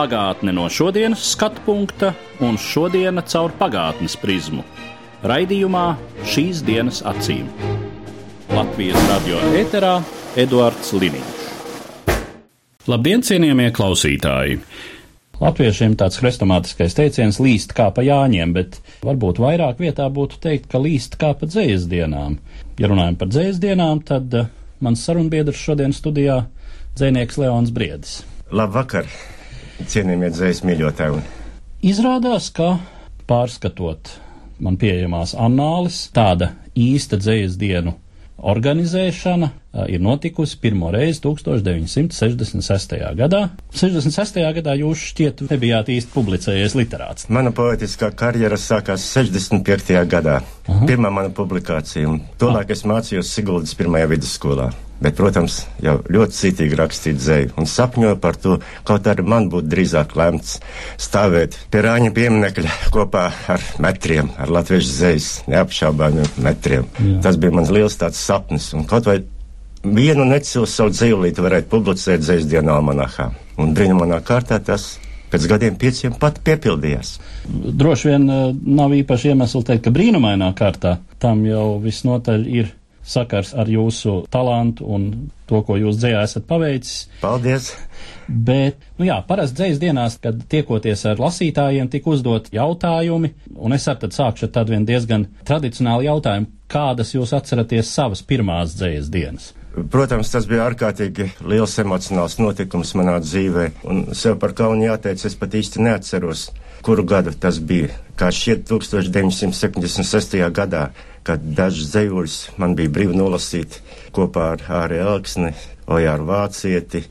Pagātne no šodienas skatu punkta un šodienas caur pagātnes prizmu. Raidījumā šīs dienas acīm. Latvijas radio eterā Eduards Liniņš. Labdien, cienījamie klausītāji! Latviešiem tāds hrestomātiskais teiciens līst kā pa jāņiem, bet varbūt vairāk vietā būtu teikt, ka līst kā pa dzējas dienām. Ja runājam par dzējas dienām, tad uh, mans sarunbiedrs šodien studijā - dzēnieks Leons Briedis. Labvakar, cienījamie dzējas mīļotāji. Izrādās, ka pārskatot man pieejamās annālis, tāda īsta dzējas dienu organizēšana ir notikusi pirmo reizi 1966. gadā. 66. gadā jūs šķiet nebijāt īsti publicējies literāts. Mana poetiskā karjera sākās 65. gadā. Aha. Pirmā mana publikācija, un tolaik es mācījos Siguldas pirmajā vidusskolā. Bet, protams, jau ļoti citīgi rakstīt dzēju un sapņoju par to, kaut arī man būtu drīzāk lemts stāvēt pie Rāņa pieminekļa kopā ar metriem, ar latviešu dzējas neapšaubāmiem metriem. Jā. Tas bija mans liels tāds sapnis, un kaut vai vienu necilu savu dzīvlīti varētu publicēt dzējas dienā almanahā. Un brīnumanā kārtā tas pēc gadiem pieciem pat piepildījās. Droši vien uh, nav īpaši iemesli teikt, ka brīnumainā kārtā tam jau visnotaļ ir sakars ar jūsu talantu un to, ko jūs dzējā esat paveicis. Paldies! Bet, nu jā, parasti dzējas dienās, kad tiekoties ar lasītājiem, tika uzdot jautājumi, un es ar tad sākšu ar tādu vien diezgan tradicionālu jautājumu, kādas jūs atceraties savas pirmās dzējas dienas? Protams, tas bija ārkārtīgi liels emocionāls notikums manā dzīvē, un sev par kaunu jāteic, es pat īsti neatceros, kuru gadu tas bija. Kā šķiet 1976. gadā, kad dažs dzējuļus man bija brīvi nolasīt kopā ar Āri Elksni, Ojāru Vācieti,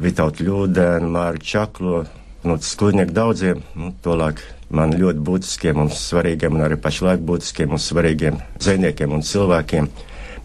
Vitautu Ļūdēnu, Māri Čaklo, nu, skludnieku daudziem, nu, tolāk man ļoti būtiskiem un svarīgiem, un arī pašlaik būtiskiem un svarīgiem zvejniekiem un cilvēkiem.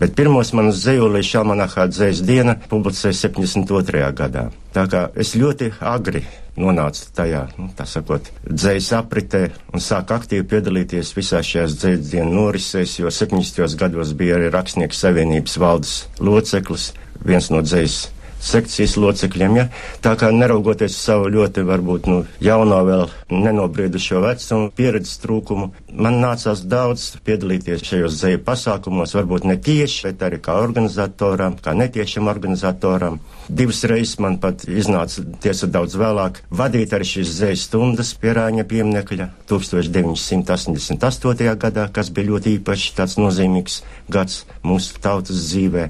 Bet pirmos manus dzējolīs Šalmanahā dzējas diena publicēja 72. gadā. Tā kā es ļoti agri nonācu tajā, nu, tā sakot, dzējas apritē un sāku aktīvi piedalīties visā šajās dzējas dienu norisēs, jo 70. gados bija arī Rakstnieku savienības valdes loceklis, viens no dzējas sekcijas locekļiem. Ja? Tā kā neraugoties uz savu ļoti, varbūt, nu, jauno vēl nenobriedušo vecumu, pieredzes trūkumu, man nācās daudz piedalīties šajos zēju pasākumos, varbūt ne tieši, bet arī kā organizatoram, kā netiešam organizatoram. Divas reizes man pat iznāca, tiesa daudz vēlāk, vadīt arī šīs zējas stundas pie Rāņa pieminekļa 1988. gadā, kas bija ļoti īpašs tāds nozīmīgs gads mūsu tautas dzīvē.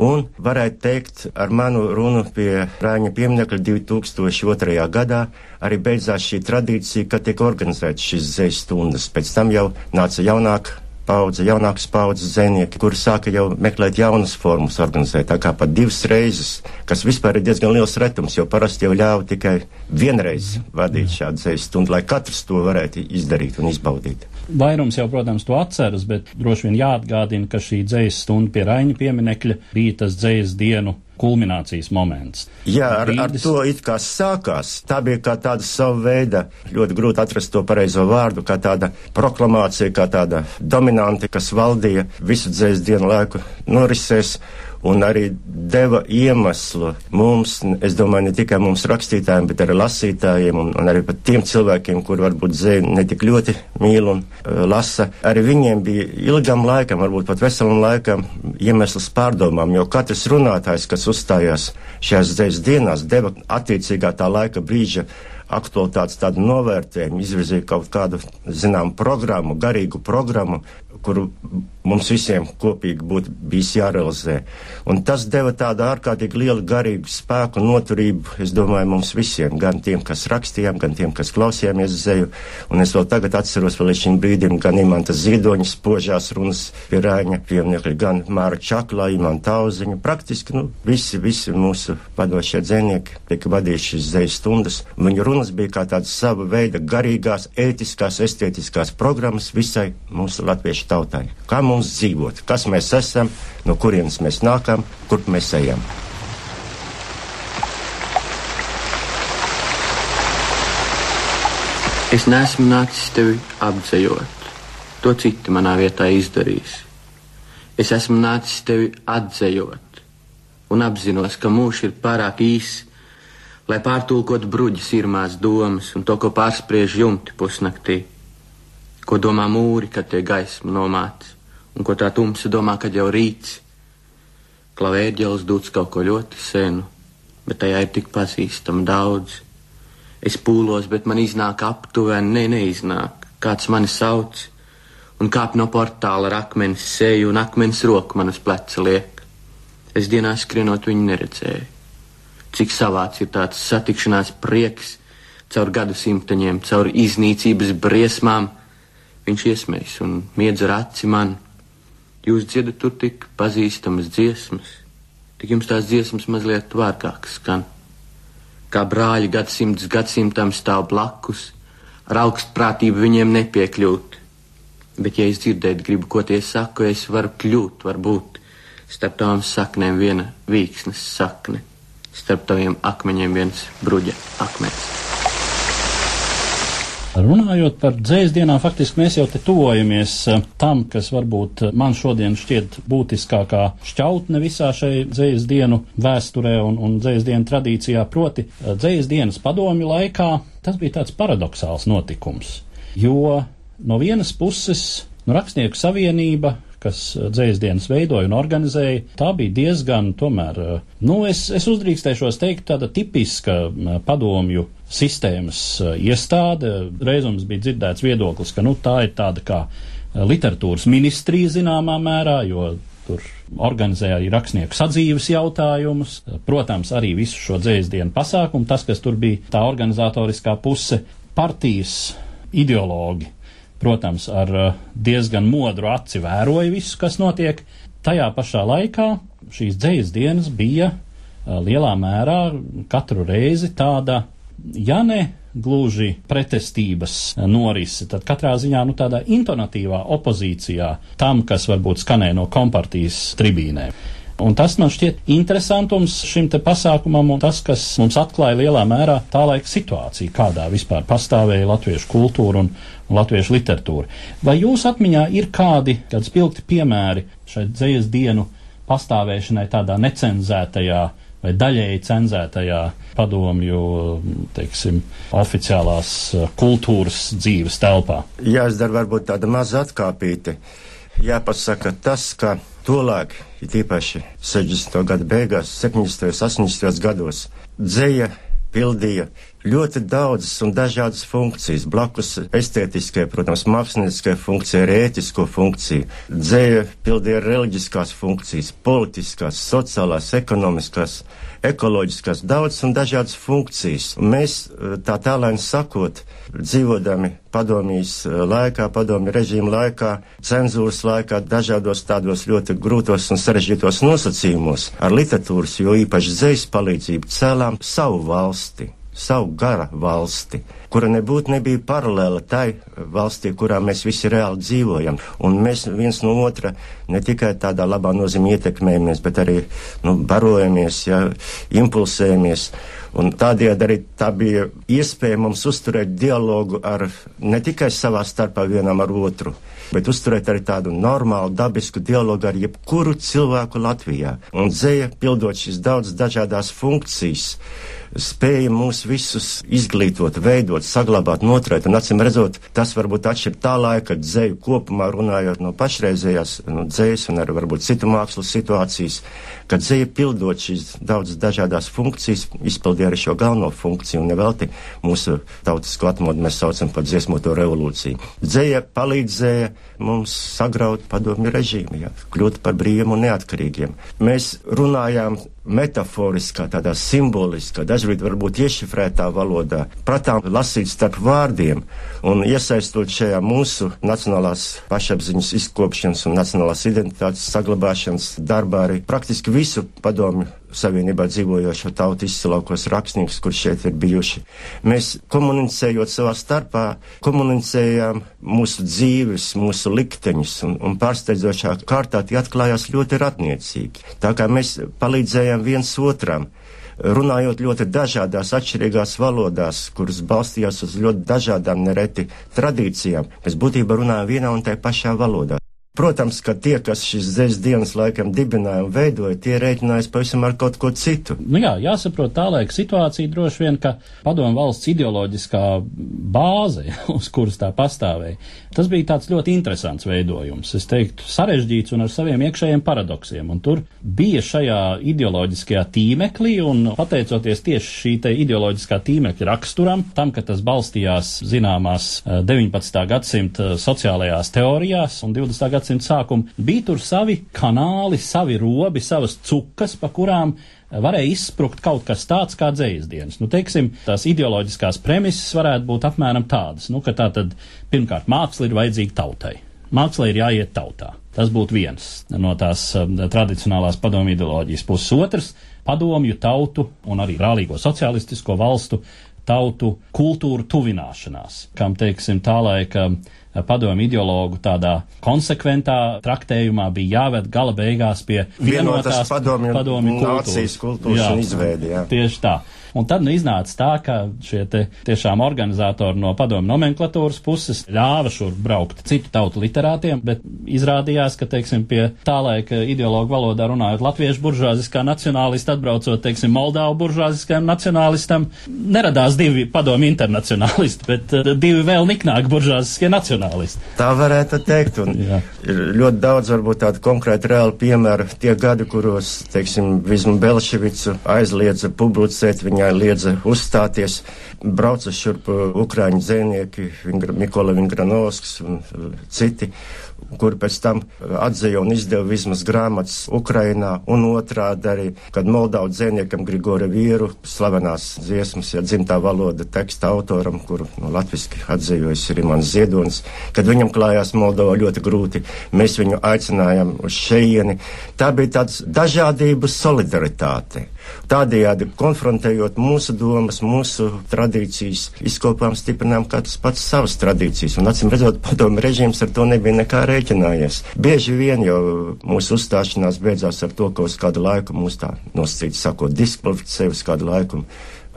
Un varētu teikt, ar manu runu pie Rāņa pieminekļa 2002. gadā arī beidzās šī tradīcija, ka tiek organizētas šīs zvejas stundas. Pēc tam jau nāca jaunāka paudze, jaunākas paudzes zvejnieki, kuri sāka jau meklēt jaunas formas organizēt. Tā kā pat divas reizes, kas vispār ir diezgan liels retums, jo parasti jau ļāva tikai vienreiz vadīt šādu zvejas stundu, lai katrs to varētu izdarīt un izbaudīt. Vairums jau, protams, to atceras, bet droši vien jāatgādina, ka šī dzējas stunda pie Raņa pieminekļa bija tas dzējas dienu kulminācijas moments. Jā, ar, ar to it kā sākās. Tā bija kā tāda sava veida, ļoti grūti atrast to pareizo vārdu, kā tāda proklamācija, kā tāda dominante, kas valdīja visu dzējas dienu laiku norisēs un arī deva iemeslu mums, es domāju, ne tikai mums rakstītājiem, bet arī lasītājiem un, un arī pat tiem cilvēkiem, kuri varbūt zēju ne tik ļoti mīl un uh, lasa. Arī viņiem bija ilgam laikam, varbūt pat veselam laikam iemesls pārdomām, jo katrs runātājs, kas uzstājās šajās dzējas dienās, deva attiecīgā tā laika brīža aktualitātes tādu novērtējumu, izvirzīja kaut kādu, zinām, programmu, garīgu programmu, kuru mums visiem kopīgi būtu bijis jārealizē. Un tas deva tādu ārkārtīgi lielu garīgu spēku un noturību, es domāju, mums visiem, gan tiem, kas rakstījām, gan tiem, kas klausījāmies zeju. Un es vēl tagad atceros vēl līdz šim brīdim gan Imanta Ziedoņa spožās runas pie Rāņa pieminiekļa, gan Māra Čaklā, Imanta Tauziņa. Praktiski, nu, visi, visi mūsu vadošie dzēnieki tika vadījuši šīs zeju stundas. Viņu filmas bija kā tādas sava veida garīgās, ētiskās, estētiskās programmas visai mūsu latviešu tautai. Kā mums dzīvot, kas mēs esam, no kurienes mēs nākam, kur mēs ejam. Es neesmu nācis tevi apdzējot, to citi manā vietā izdarīs. Es esmu nācis tevi atzējot un apzinos, ka mūžs ir pārāk īss, lai pārtulkot bruģis irmās domas un to, ko pārspriež jumti pusnaktī, ko domā mūri, kad tie gaismu nomāc, un ko tā tumsa domā, kad jau rīts. Klavēģelis dūts kaut ko ļoti senu, bet tajā ir tik pazīstama daudz. Es pūlos, bet man iznāk aptuveni, ne, neiznāk. Kāds mani sauc, un kāp no portāla ar akmens seju, un akmens roku man uz pleca liek. Es dienā skrienot viņu neredzēju. Cik savāds ir tāds satikšanās prieks, caur gadu simtaņiem, caur iznīcības briesmām. Viņš iesmējas un miedz ar aci man. Jūs dziedat tur tik pazīstamas dziesmas, tik jums tās dziesmas mazliet vārgākas skan kā brāļi gadsimts gadsimtam stāv blakus, ar augstprātību viņiem nepiekļūt. Bet, ja es dzirdēt gribu, ko tie saka, es varu kļūt, varbūt starp tām saknēm viena vīksnes sakne, starp taviem akmeņiem viens bruģa akmens. Runājot par dzēsdienām, faktiski mēs jau te tuvojamies eh, tam, kas varbūt man šodien šķiet būtiskākā šķautne visā šai dzēsdienu vēsturē un, un dzēsdienu tradīcijā, proti eh, dzēsdienas padomju laikā. Tas bija tāds paradoxāls notikums, jo no vienas puses nu, Rakstnieku savienība kas eh, dzēsdienas veidoja un organizēja, tā bija diezgan, tomēr, eh, nu, es, es uzdrīkstēšos teikt, tāda tipiska eh, padomju sistēmas iestāde. Reizums bija dzirdēts viedoklis, ka, nu, tā ir tāda kā literatūras ministrija zināmā mērā, jo tur organizēja arī rakstnieku sadzīves jautājumus, protams, arī visu šo dzēsdienu pasākumu, tas, kas tur bija tā organizatoriskā puse, partijas ideologi protams, ar eh, diezgan modru aci vēroja visu, kas notiek. Tajā pašā laikā šīs dzīslas dienas bija eh, lielā mērā katru reizi tāda, ja ne gluži pretestības norise, tad katrā ziņā nu, tādā intonatīvā opozīcijā tam, kas varbūt skanēja no kompartijas tribīnēm. Un tas man šķiet interesantums šim te pasākumam un tas, kas mums atklāja lielā mērā tā laika situāciju, kādā vispār pastāvēja latviešu kultūra un, un latviešu literatūra. Vai jūs atmiņā ir kādi, kādi spilgti piemēri šai dzējas dienu pastāvēšanai tādā necenzētajā vai daļēji cenzētajā padomju, teiksim, oficiālās uh, kultūras dzīves telpā? Jāizdara varbūt tāda maza atkāpīte. Jāpasaka tas, ka Tolēk, it īpaši 60. gada beigās, 70. un 80. gados, dzēja pildīja ļoti daudzas un dažādas funkcijas, blakus estētiskai, protams, mākslinieckai funkcijai, arī ētisko funkciju. Dzēja pildīja reliģiskās funkcijas, politiskās, sociālās, ekonomiskās, ekoloģiskās, daudzas un dažādas funkcijas. Un mēs eh, tā tālēni sakot, dzīvodami padomjas eh, laikā, padomju režīmu laikā, cenzūras laikā, dažādos tādos ļoti grūtos un sarežģītos nosacījumos, ar literatūras, jo īpaši dzējas palīdzību cēlām savu valsti savu gara valsti, kura nebūtu nebija paralēla tai valstī, kurā mēs visi reāli dzīvojam. Un mēs viens no otra ne tikai tādā labā nozīmē ietekmējamies, bet arī nu, barojamies, ja, impulsējamies. Un tādējādi arī tā bija iespēja mums uzturēt dialogu ar ne tikai savā starpā vienam ar otru, bet uzturēt arī tādu normālu, dabisku dialogu ar jebkuru cilvēku Latvijā. Un dzēja, pildot šīs daudz dažādās funkcijas, spēja mūs visus izglītot, veidot, saglabāt, noturēt. Un, acīm redzot, tas varbūt atšķir tā laika dzēju kopumā, runājot no pašreizējās no dzējas un arī varbūt citu mākslas situācijas, kad dzēja pildot šīs daudzas dažādās funkcijas, izpildīja arī šo galveno funkciju un nevelti mūsu tautisko atmodu mēs saucam par dziesmoto revolūciju. Dzēja palīdzēja mums sagraut padomju režīmu, jā, kļūt par brīviem un neatkarīgiem. Mēs runājām metaforiskā, tādā simboliskā, dažkārt varbūt iešifrētā valodā, pratām lasīt starp vārdiem un iesaistot šajā mūsu nacionālās pašapziņas izkopšanas un nacionālās identitātes saglabāšanas darbā arī praktiski visu padomju Savienībā dzīvojošo tautu izcilākos rakstniekus, kur šeit ir bijuši. Mēs komunicējot savā starpā, komunicējām mūsu dzīves, mūsu likteņus, un, un pārsteidzošā kārtā tie atklājās ļoti ratniecīgi. Tā kā mēs palīdzējām viens otram runājot ļoti dažādās, atšķirīgās valodās, kuras balstījās uz ļoti dažādām nereti tradīcijām, mēs būtībā runājam vienā un tajā pašā valodā. Protams, ka tie, kas šīs zemes dienas laikam dibināja un veidoja, tie rēķinājās pavisam ar kaut ko citu. Nu jā, jāsaprot tā laika situācija droši vien, ka padomu valsts ideoloģiskā bāze, uz kuras tā pastāvēja, tas bija tāds ļoti interesants veidojums. Es teiktu, sarežģīts un ar saviem iekšējiem paradoksiem. Un tur bija šajā ideoloģiskajā tīmeklī, un pateicoties tieši šī te ideoloģiskā tīmekļa raksturam, tam, ka tas balstījās zināmās 19. gadsimta sociālajās teorijās un 20. gadsimta gadsimta sākuma, bija tur savi kanāli, savi robi, savas cukas, pa kurām varēja izsprukt kaut kas tāds kā dzējas dienas. Nu, teiksim, tās ideoloģiskās premises varētu būt apmēram tādas, nu, ka tā tad pirmkārt māksla ir vajadzīga tautai. Māksla ir jāiet tautā. Tas būtu viens no tās um, tradicionālās padomju ideoloģijas puses. Otrs - padomju tautu un arī rālīgo socialistisko valstu tautu kultūru tuvināšanās, kam, teiksim, tā laika padomju ideologu tādā konsekventā traktējumā bija jāved gala beigās pie vienotās padomju, padomju kultūras, kultūras jā, un izveidi. Jā. Tieši tā. Un tad nu, iznāca tā, ka šie tiešām organizatori no padomu nomenklatūras puses ļāva šur braukt citu tautu literātiem, bet izrādījās, ka, teiksim, pie tā laika ideologu valodā runājot latviešu buržāziskā nacionālista atbraucot, teiksim, Moldāvu buržāziskajam nacionālistam, neradās divi padomu internacionālisti, bet uh, divi vēl niknāki buržāziskie nacionālisti. Tā varētu teikt, un ir ļoti daudz varbūt tādu konkrētu reālu piemēru tie gadi, kuros, teiksim, Vizmu Belševicu aizliedza publicēt viņa viņai liedza uzstāties. Brauca šurp Ukrāņu dzēnieki, Mikola Vingranovskis un citi kur pēc tam atzīja un izdeva vismaz grāmatas Ukrainā, un otrādi arī, kad Moldavu dzēniekam Grigore Vīru, slavenās dziesmas, ja dzimtā valoda teksta autoram, kuru no latviski atzījojas ir Imants Ziedonis, kad viņam klājās Moldova ļoti grūti, mēs viņu aicinājām uz šeieni. Tā bija tāds dažādības solidaritāte. Tādējādi konfrontējot mūsu domas, mūsu tradīcijas, izkopām stiprinām katrs pats savas tradīcijas, un acīm redzot, padomu režīms ar to nebija nekā rēķinājies. Bieži vien jau mūsu uzstāšanās beidzās ar to, ka uz kādu laiku mūs tā nosacīts sakot diskvalificēja uz kādu laiku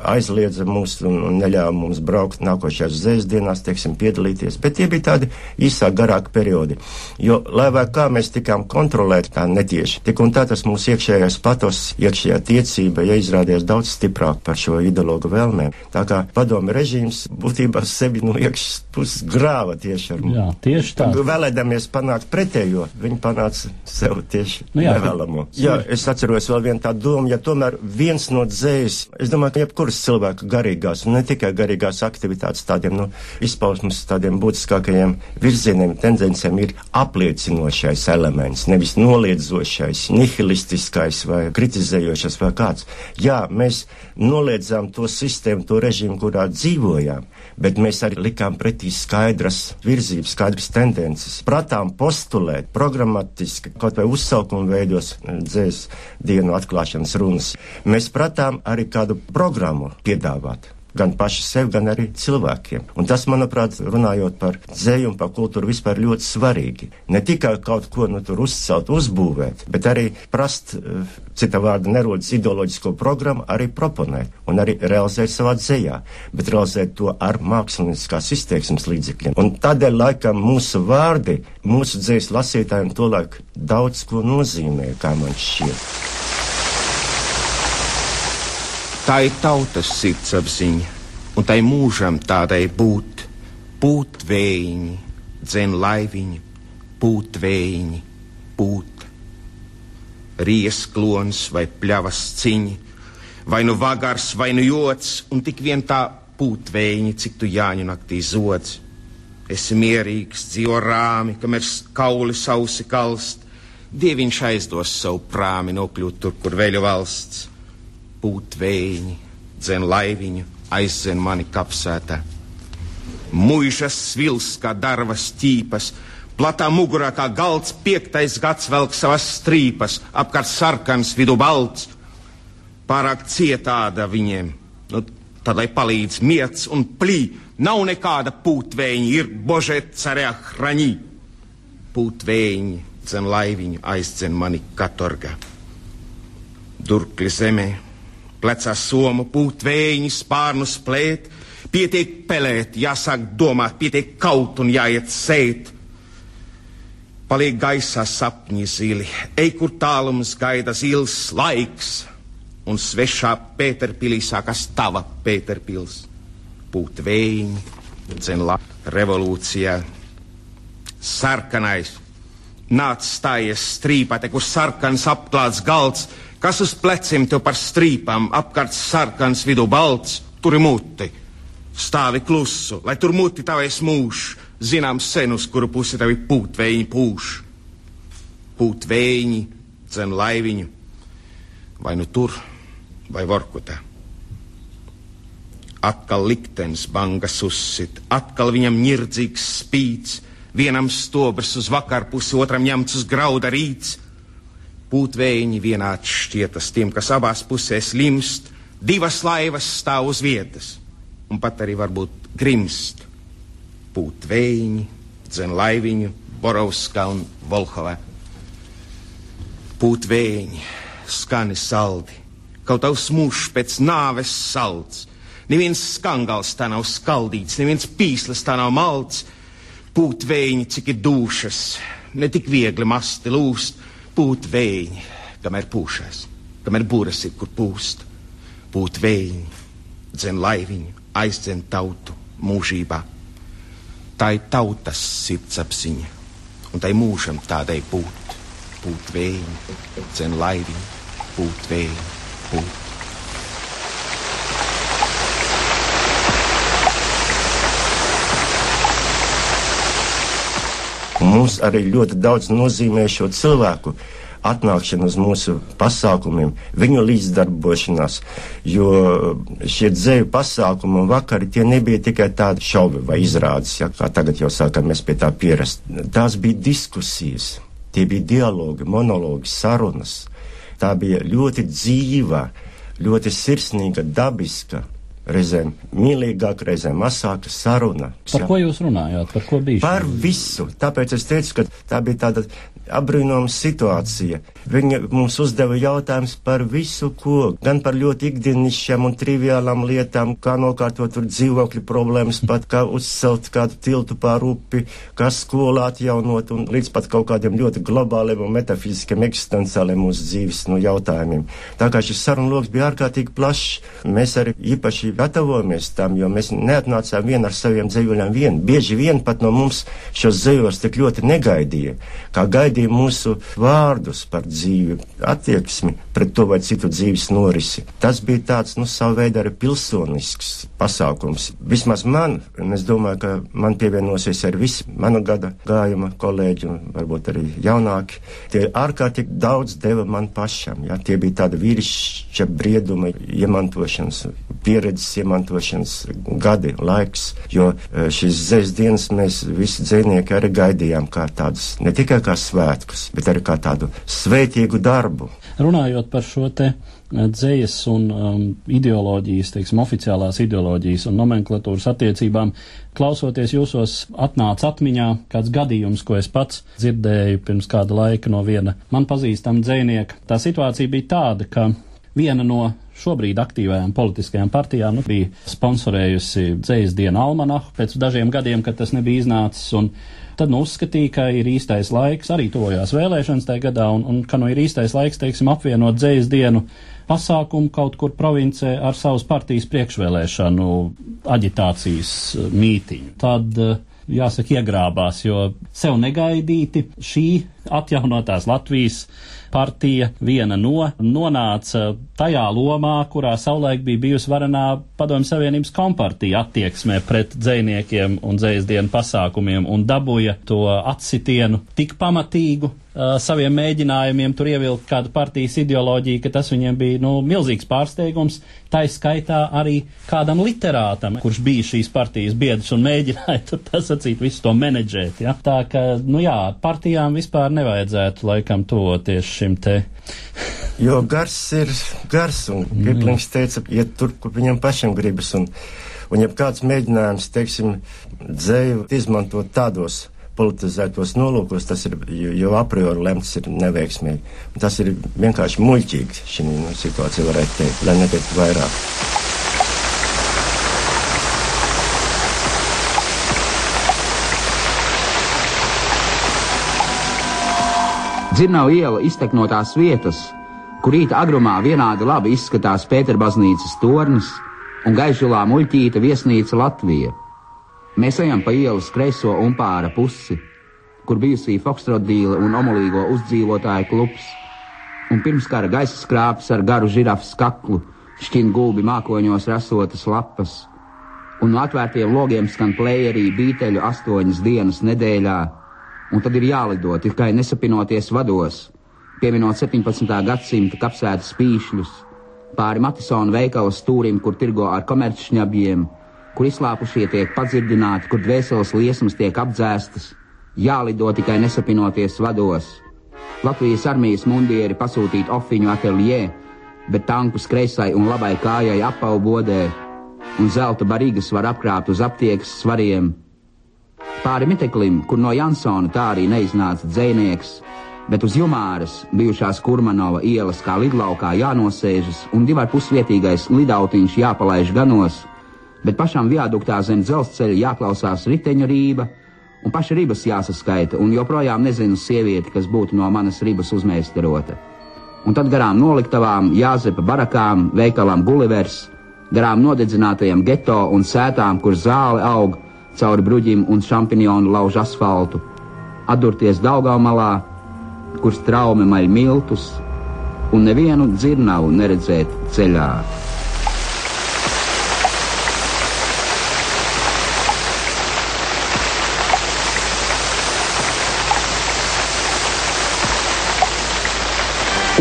aizliedza mūs un, un neļāva mums braukt nākošajās zēsdienās, teiksim, piedalīties. Bet tie bija tādi īsāk garāki periodi. Jo, lai vai kā mēs tikām kontrolēti tā netieši, tik un tā tas mūsu iekšējais patos, iekšējā tiecība, ja izrādījās daudz stiprāk par šo ideologu vēlmēm. Tā kā padomi režīms būtībā sevi no iekšas puses grāva tieši ar mums. Jā, tieši tā. Vēlēdamies panākt pretējo, viņi panāca sev tieši nu, jā, nevēlamo. Jā, es atceros vēl vienu tādu domu, ja tomēr viens no dzējas, es domāju, ka jebkuras cilvēka garīgās un ne tikai garīgās aktivitātes tādiem, nu, izpausmes tādiem būtiskākajiem virzieniem, tendencēm ir apliecinošais elements, nevis noliedzošais, nihilistiskais vai kritizējošais vai kāds. Jā, mēs noliedzām to sistēmu, to režīmu, kurā dzīvojām, bet mēs arī likām pretī skaidras virzības, skaidras tendences. Pratām postulēt programmatiski, kaut vai uzsaukumu veidos dzēs dienu atklāšanas runas. Mēs pratām arī kādu programmu piedāvāt gan paši sev, gan arī cilvēkiem. Un tas, manuprāt, runājot par dzēju un par kultūru vispār ļoti svarīgi. Ne tikai kaut ko nu, tur uzcelt, uzbūvēt, bet arī prast, eh, cita vārda nerodas ideoloģisko programmu, arī proponēt un arī realizēt savā dzējā, bet realizēt to ar mākslinieckās izteiksmes līdzekļiem. Un tādēļ laikam mūsu vārdi, mūsu dzējas lasītājiem tolaik daudz ko nozīmē, kā man šķiet. Tā ir tautas sirdsapziņa, un tai mūžam tādai būt, būt vējiņi, dzen laiviņi, būt vējiņi, būt. Riesklons vai pļavas ciņi, vai nu vagars, vai nu jots, un tik vien tā būt vējiņi, cik tu jāņu naktī zodz. Esi mierīgs, dzīvo rāmi, kamēr kauli sausi kalst, dieviņš aizdos savu prāmi nokļūt tur, kur veļu valsts pūt vējiņi, dzen laiviņu, aizdzen mani kapsētā. Mūžas svils kā darvas ķīpas, platā mugurā kā galds, piektais gads velk savas strīpas, apkārt sarkans, vidu balts. pārāk cietāda viņiem. Nu, tad, lai palīdz miets un plī, nav nekāda pūtvēņa, ir božet carē hraņī. Pūtvēņi, dzen laiviņu, aizdzen mani katorga. Durkli zemē, plecā soma, pūtvēņi, spārnus plēt, pietiek pelēt, jāsāk domāt, pietiek kaut un jāiet sēt. Paliek gaisā sapņi zili, ej kur tālums gaida zils laiks, un svešā Pēterpilī sākas tava Pēterpils. Pūt vējiņi, dzen la revolūcijā. Sarkanais, nāc stājies strīpate, kur sarkans apklāts galds, kas uz pleciem tev par strīpām, apkārt sarkans vidu balts, tur ir muti. Stāvi klusu, lai tur muti tavais mūžs, zinām sen, uz kuru pusi tavi pūtvējiņi pūš. Pūtvējiņi, dzen laiviņu, vai nu tur, vai Vorkutā. Atkal liktenis bangas uzsit, atkal viņam ņirdzīgs spīts, vienam stobrs uz vakarpusi, otram ņemts uz grauda rīts. Pūtvējiņi vienāds šķietas tiem, kas abās pusēs limst, divas laivas stāv uz vietas, un pat arī varbūt grimst. Pūtvējiņi, dzen laiviņu, Borovskā un Volhovā. Pūtvējiņi, skani saldi, kaut tavs mūžs pēc nāves salds. Neviens skangals tā nav skaldīts, neviens pīslis tā nav malts. Pūt vējiņi, cik ir dušas, ne tik viegli masti lūst, pūt vējiņi, kamēr pūšas, kamēr būras ir, kur pūst. Pūt vējiņi, dzen laiviņu, aizdzen tautu mūžībā. Tā ir tautas sirdsapziņa, un tai mūžam tādai būt. Pūt vējiņi, dzen laiviņu, pūt vējiņi būt. Un mums arī ļoti daudz nozīmē šo cilvēku atnākšana uz mūsu pasākumiem, viņu līdzdarbošanās, jo šie dzēju pasākumi un vakari tie nebija tikai tādi šaubi vai izrādes, ja, kā tagad jau sākamies pie tā pierast. Tās bija diskusijas, tie bija dialogi, monologi, sarunas. Tā bija ļoti dzīva, ļoti sirsnīga, dabiska, reizēm mīlīgāka, reizēm masāka saruna. Par ko jūs runājāt? Par ko bija? Par visu. Tāpēc es teicu, ka tā bija tāda apbrīnojama situācija. Viņa mums uzdeva jautājumus par visu, ko, gan par ļoti ikdienišķām un triviālām lietām, kā nokārtot tur dzīvokļu problēmas, pat kā uzcelt kādu tiltu pār upi, kā skolā atjaunot un līdz pat kaut kādiem ļoti globāliem un metafiziskiem eksistenciāliem mūsu dzīves nu, jautājumiem. Tā kā šis sarunu loks bija ārkārtīgi plašs, mēs arī īpaši gatavojamies tam, jo mēs neatnācām vien ar saviem dzīvuļiem vien. Bieži vien pat no mums šos dzīvos tik ļoti negaidīja, kā gaidīja mūsu vārdus par dzīvi, attieksmi pret to vai citu dzīves norisi. Tas bija tāds, nu, savu veidu arī pilsonisks pasākums. Vismaz man, un es domāju, ka man pievienosies arī visi mana gada gājuma kolēģi, un varbūt arī jaunāki. Tie ārkārtīgi daudz deva man pašam, jā, tie bija tāda vīrišķa brieduma iemantošanas, pieredzes iemantošanas gadi, laiks, jo šīs zēs dienas mēs visi dzēnieki arī gaidījām kā tādas, ne tikai kā svētkus, bet arī kā tādu svētīgu darbu. Runājot par šo te dzējas un um, ideoloģijas, teiksim, oficiālās ideoloģijas un nomenklatūras attiecībām, klausoties jūsos, atnāca atmiņā kāds gadījums, ko es pats dzirdēju pirms kāda laika no viena man pazīstama dzēnieka. Tā situācija bija tāda, ka viena no šobrīd aktīvajām politiskajām partijām nu, bija sponsorējusi dzējas dienu almanahu pēc dažiem gadiem, kad tas nebija iznācis. Tad nu, uzskatīja, ka ir īstais laiks, arī tojās vēlēšanas tajā gadā, un, un ka nu ir īstais laiks, teiksim, apvienot dzējas dienu pasākumu kaut kur provincē ar savas partijas priekšvēlēšanu aģitācijas mītiņu. Tad, jāsaka, iegrābās, jo sev negaidīti šī atjaunotās Latvijas partija viena no nonāca tajā lomā, kurā savulaik bija bijusi varenā Padomju Savienības kompartija attieksmē pret dzēniekiem un dzēsdienu pasākumiem un dabūja to atsitienu tik pamatīgu uh, saviem mēģinājumiem tur ievilkt kādu partijas ideoloģiju, ka tas viņiem bija, nu, milzīgs pārsteigums, tā skaitā arī kādam literātam, kurš bija šīs partijas biedrs un mēģināja tur tas sacīt visu to menedžēt, ja? Tā ka, nu jā, partijām vispār nevajadzētu laikam tuvoties šim te Jo gars ir gars, un Giblings teica, iet tur, kur viņam pašam gribas, un, un ja kāds mēģinājums, teiksim, dzēju izmantot tādos politizētos nolūkos, tas ir jau a priori lemts ir neveiksmīgi. Tas ir vienkārši muļķīgi šī nu, situācija, varētu teikt, lai neteiktu vairāk. Dzirnavu iela iztek no tās vietas, kur rīta agrumā vienādi labi izskatās Pēterbaznīcas tornis un gaižulā muļķīta viesnīca Latvija. Mēs ejam pa ielas kreiso un pāra pusi, kur bijusī Fokstrodīla un omulīgo uzdzīvotāju klubs, un pirms kara gaisa skrāpes ar garu žirafas kaklu šķin gulbi mākoņos rasotas lapas, un no atvērtiem logiem skan plējerī bīteļu astoņas dienas nedēļā, un tad ir jālido tikai nesapinoties vados, pieminot 17. gadsimta kapsētas spīšļus, pāri Matisona veikala stūrim, kur tirgo ar komerčšņabjiem, kur izslāpušie tiek padzirdināti, kur dvēseles liesmas tiek apdzēstas, jālido tikai nesapinoties vados. Latvijas armijas mundieri pasūtīti ofiņu ateljē, bet tankus kreisai un labai kājai apaubodē, un zelta barīgas var apkrāt uz aptiekas svariem Pāri miteklim, kur no Jansona tā arī neiznāca dzēnieks, bet uz Jumāras, bijušās Kurmanova ielas kā lidlaukā jānosēžas un divar pusvietīgais lidautiņš jāpalaiž ganos, bet pašam viaduktā zem dzelzceļa jāklausās riteņu rība, un paša ribas jāsaskaita, un joprojām nezinu sievieti, kas būtu no manas ribas uzmēsterota. Un tad garām noliktavām, jāzepa barakām, veikalam Gullivers, garām nodedzinātajam geto un sētām, kur zāle aug, cauri bruģim un šampinionu lauž asfaltu, atdurties Daugaumalā, kur straume maļ miltus, un nevienu dzirnavu neredzēt ceļā.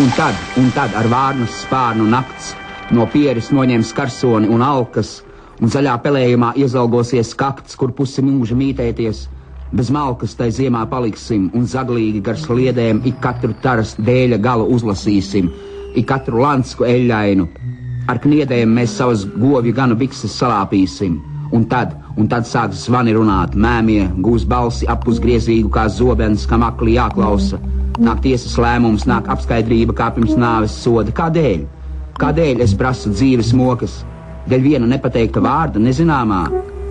Un tad, un tad ar vārnas spārnu nakts no pieres noņems karsoni un alkas, un zaļā pelējumā iezalgosies kakts, kur pusi mūža mītēties. Bez malkas tai ziemā paliksim, un zaglīgi gar sliedēm ik katru taras dēļa galu uzlasīsim, ik katru lansku eļļainu. Ar kniedēm mēs savas govju ganu bikses salāpīsim, un tad, un tad sāks zvani runāt, mēmie, gūs balsi apusgriezīgu kā zobens, kam akli jāklausa. Nāk tiesas lēmums, nāk apskaidrība, kā pirms nāves soda. Kādēļ? Kādēļ es prasu dzīves mokas? Dēļ viena nepateikta vārda, nezināmā,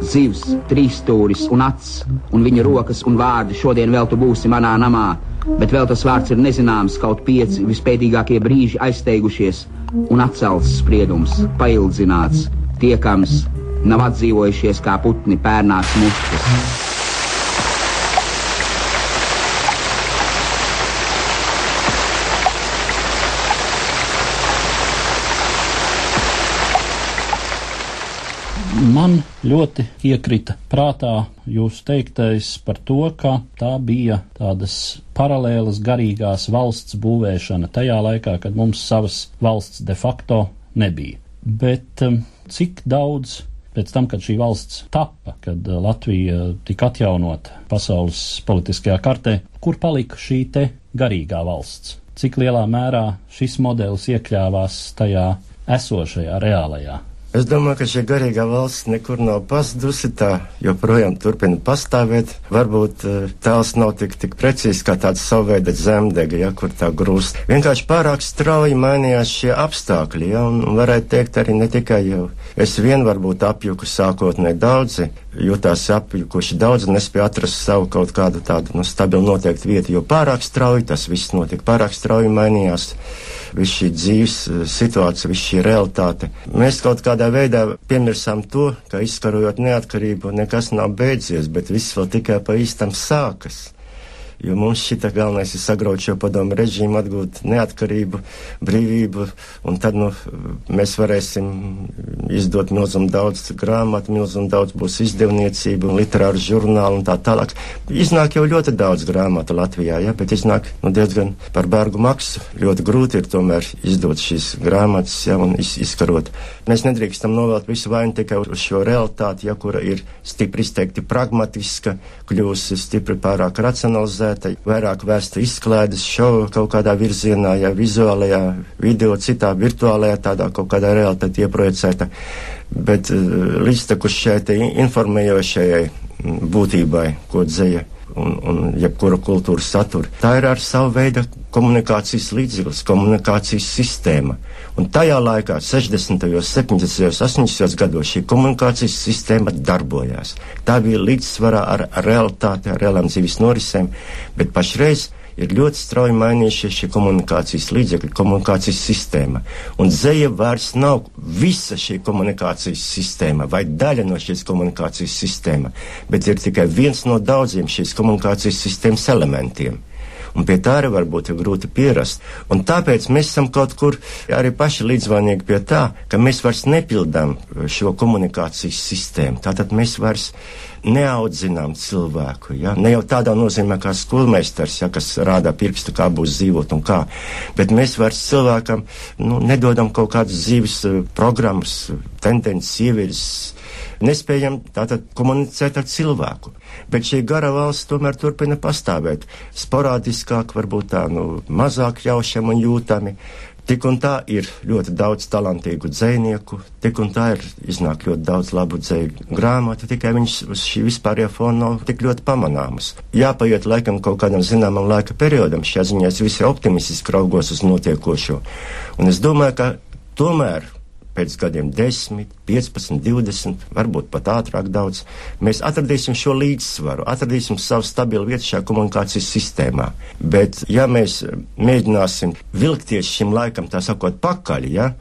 zivs, trīsstūris un acs, un viņa rokas un vārdi šodien vēl tu būsi manā namā, bet vēl tas vārds ir nezināms, kaut pieci vispētīgākie brīži aizsteigušies, un atcelts spriedums, paildzināts, tiekams, nav atdzīvojušies kā putni pērnās muškas. Man ļoti iekrita prātā jūsu teiktais par to, ka tā bija tādas paralēlas garīgās valsts būvēšana tajā laikā, kad mums savas valsts de facto nebija. Bet um, cik daudz pēc tam, kad šī valsts tappa, kad uh, Latvija tika atjaunota pasaules politiskajā kartē, kur palika šī te garīgā valsts? Cik lielā mērā šis modelis iekļāvās tajā esošajā, reālajā Es domāju, ka šī garīgā valsts nekur nav pazudusi, tā joprojām turpina pastāvēt. Varbūt uh, tēls nav tik, tik precīzi kā tāds savveida zemdega, ja, kur tā grūst. Vienkārši pārāk strauji mainījās šie apstākļi, ja, un, un varētu teikt arī ne tikai jau. Es vien varbūt apjuku sākotnēji daudzi, jutās apjukuši daudzi, nespēja atrast savu kaut kādu tādu, nu, stabilu noteiktu vietu, jo pārāk strauji tas viss notika, pārāk strauji mainījās viss šī dzīves eh, situācija, viss šī realitāte. Mēs kaut kādā veidā piemirsām to, ka izkarojot neatkarību nekas nav beidzies, bet viss vēl tikai pa īstam sākas. Jo mums šita galvenais ir sagraut šo padomu režīmu, atgūt neatkarību, brīvību, un tad nu, mēs varēsim izdot milzumu daudz grāmatu, milzumu daudz būs izdevniecība un literāru žurnālu un tā tālāk. Iznāk jau ļoti daudz grāmatu Latvijā, ja, bet iznāk nu, diezgan par bērgu maksu. Ļoti grūti ir tomēr izdot šīs grāmatas, ja, un iz, izkarot. Mēs nedrīkstam novēlt visu vainu tikai uz šo realitāti, ja, kura ir stipri izteikti pragmatiska, kļūst stipri pārāk racionalizēta projicēta, vairāk vērsta izklaides šovu kaut kādā virzienā, ja vizuālajā, video, citā virtuālajā, tādā kaut kādā realitāte ieprojicēta. Bet uh, līdztekus šai informējošajai būtībai, ko dzēja un, un jebkura kultūras satura. Tā ir ar savu veidu komunikācijas līdzeklis, komunikācijas sistēma. Un tajā laikā, 60., 70., 80. gados, šī komunikācijas sistēma darbojās. Tā bija līdzsvarā ar realitāti, ar reālām dzīves norisēm, bet pašreiz ir ļoti strauji mainījušies šie komunikācijas līdzekļi, komunikācijas sistēma. Un zeja vairs nav visa šī komunikācijas sistēma vai daļa no šīs komunikācijas sistēma, bet ir tikai viens no daudziem šīs komunikācijas sistēmas elementiem. Un pie tā arī varbūt ir grūti pierast. Un tāpēc mēs esam kaut kur arī paši līdzvainīgi pie tā, ka mēs vairs nepildām šo komunikācijas sistēmu. Tātad mēs vairs neaudzinām cilvēku. Ja? Ne jau tādā nozīmē kā skolmeistars, ja, kas rāda pirkstu, kā būs dzīvot un kā, bet mēs vairs cilvēkam nu, nedodam kaut kādas dzīves uh, programmas, tendences, ievirzes. Nespējam tātad komunicēt ar cilvēku. Bet šī gara valsts tomēr turpina pastāvēt. Sporādiskāk, varbūt tā, nu, mazāk jaušam un jūtami. Tik un tā ir ļoti daudz talantīgu dzinieku, tik un tā ir iznāk ļoti daudz labu dzēju grāmatu, tikai viņš uz šī vispārējā fona nav tik ļoti pamanāmas. Jāpaiet laikam kaut kādam zināmam laika periodam, šajā ziņā es visi optimistiski raugos uz notiekošo. Un es domāju, ka tomēr pēc gadiem 10, 15, 20, varbūt pat ātrāk daudz, mēs atradīsim šo līdzsvaru, atradīsim savu stabilu vietu šajā komunikācijas sistēmā. Bet, ja mēs mēģināsim vilkties šim laikam, tā sakot, pakaļ, ja,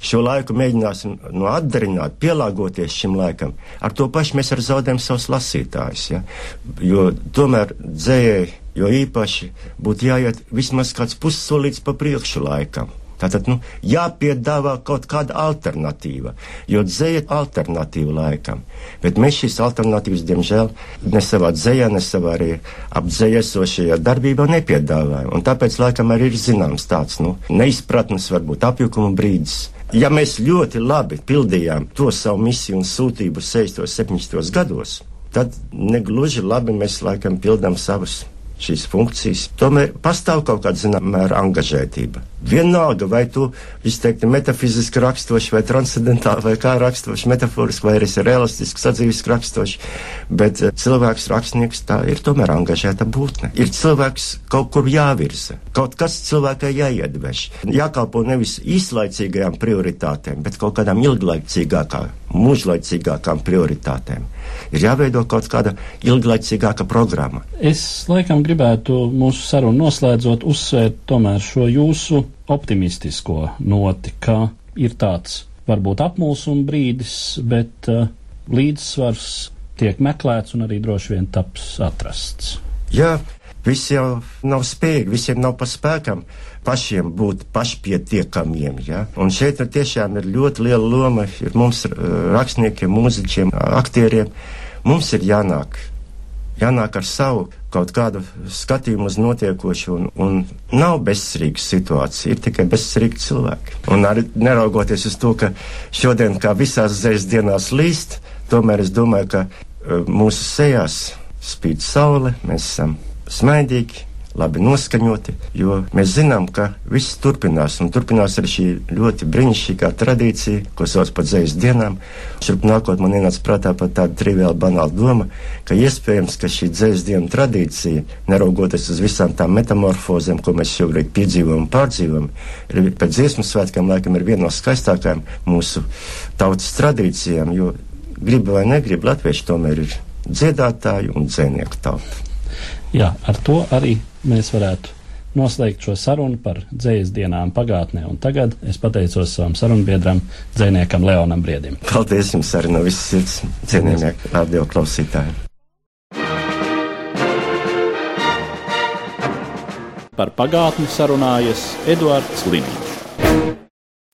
šo laiku mēģināsim no atdarināt, pielāgoties šim laikam, ar to pašu mēs arī zaudējam savus lasītājus. Ja? Jo tomēr dzējai, jo īpaši būtu jāiet vismaz kāds pussolīts pa priekšu laikam. Tātad nu, jāpiedāvā kaut kāda alternatīva, jo dzēja ir alternatīva laikam. Bet mēs šīs alternatīvas, diemžēl, ne savā dzējā, ne savā arī apdzējesošajā darbībā nepiedāvājam. Un tāpēc laikam arī ir zināms tāds nu, neizpratnes, varbūt apjukuma brīdis. Ja mēs ļoti labi pildījām to savu misiju un sūtību 60. un 70. gados, tad negluži labi mēs laikam pildām savus šīs funkcijas, tomēr pastāv kaut kāda zināmā mēra angažētība. Vienalga, vai tu izteikti metafiziski rakstoši, vai transcendentāli, vai kā rakstoši, metaforiski, vai arī realistiski, sadzīviski rakstoši, bet uh, cilvēks rakstnieks tā ir tomēr angažēta būtne. Ir cilvēks kaut kur jāvirza, kaut kas cilvēkai jāiedveš, jākalpo nevis īslaicīgajām prioritātēm, bet kaut kādām ilglaicīgākām, mūžlaicīgākām prioritātēm ir jāveido kaut kāda ilglaicīgāka programma. Es laikam gribētu mūsu sarunu noslēdzot uzsvērt tomēr šo jūsu optimistisko noti, ka ir tāds varbūt apmulsuma brīdis, bet uh, līdzsvars tiek meklēts un arī droši vien taps atrasts. Jā, visi jau nav spējīgi, visiem nav pa spēkam pašiem būt pašpietiekamiem. Ja? Un šeit ir tiešām ir ļoti liela loma ir mums rakstniekiem, mūziķiem, aktieriem. Mums ir jānāk, jānāk ar savu kaut kādu skatījumu uz notiekošo, un, un nav bezcerīga situācija, ir tikai bezcerīgi cilvēki. Un arī neraugoties uz to, ka šodien, kā visās zējas dienās līst, tomēr es domāju, ka uh, mūsu sejās spīd saule, mēs esam smaidīgi, labi noskaņoti, jo mēs zinām, ka viss turpinās, un turpinās arī šī ļoti brīnišķīgā tradīcija, ko sauc par dzējas dienām. Šurp nākot man ienāca prātā pat tāda triviāla banāla doma, ka iespējams, ka šī dzējas dienu tradīcija, neraugoties uz visām tām metamorfozēm, ko mēs šobrīd piedzīvojam un pārdzīvojam, ir pēc dziesmu svētkiem laikam ir viena no skaistākajām mūsu tautas tradīcijām, jo gribi vai negribi, latvieši tomēr ir dziedātāju un dzēnieku tauta. Jā, ar to arī mēs varētu noslēgt šo sarunu par dzējas dienām pagātnē un tagad. Es pateicos savam sarunbiedram, dzēniekam Leonam Briedim. Paldies jums arī no visas sirds, cienījamie radio klausītāji. Par pagātni sarunājas Eduards Līniju.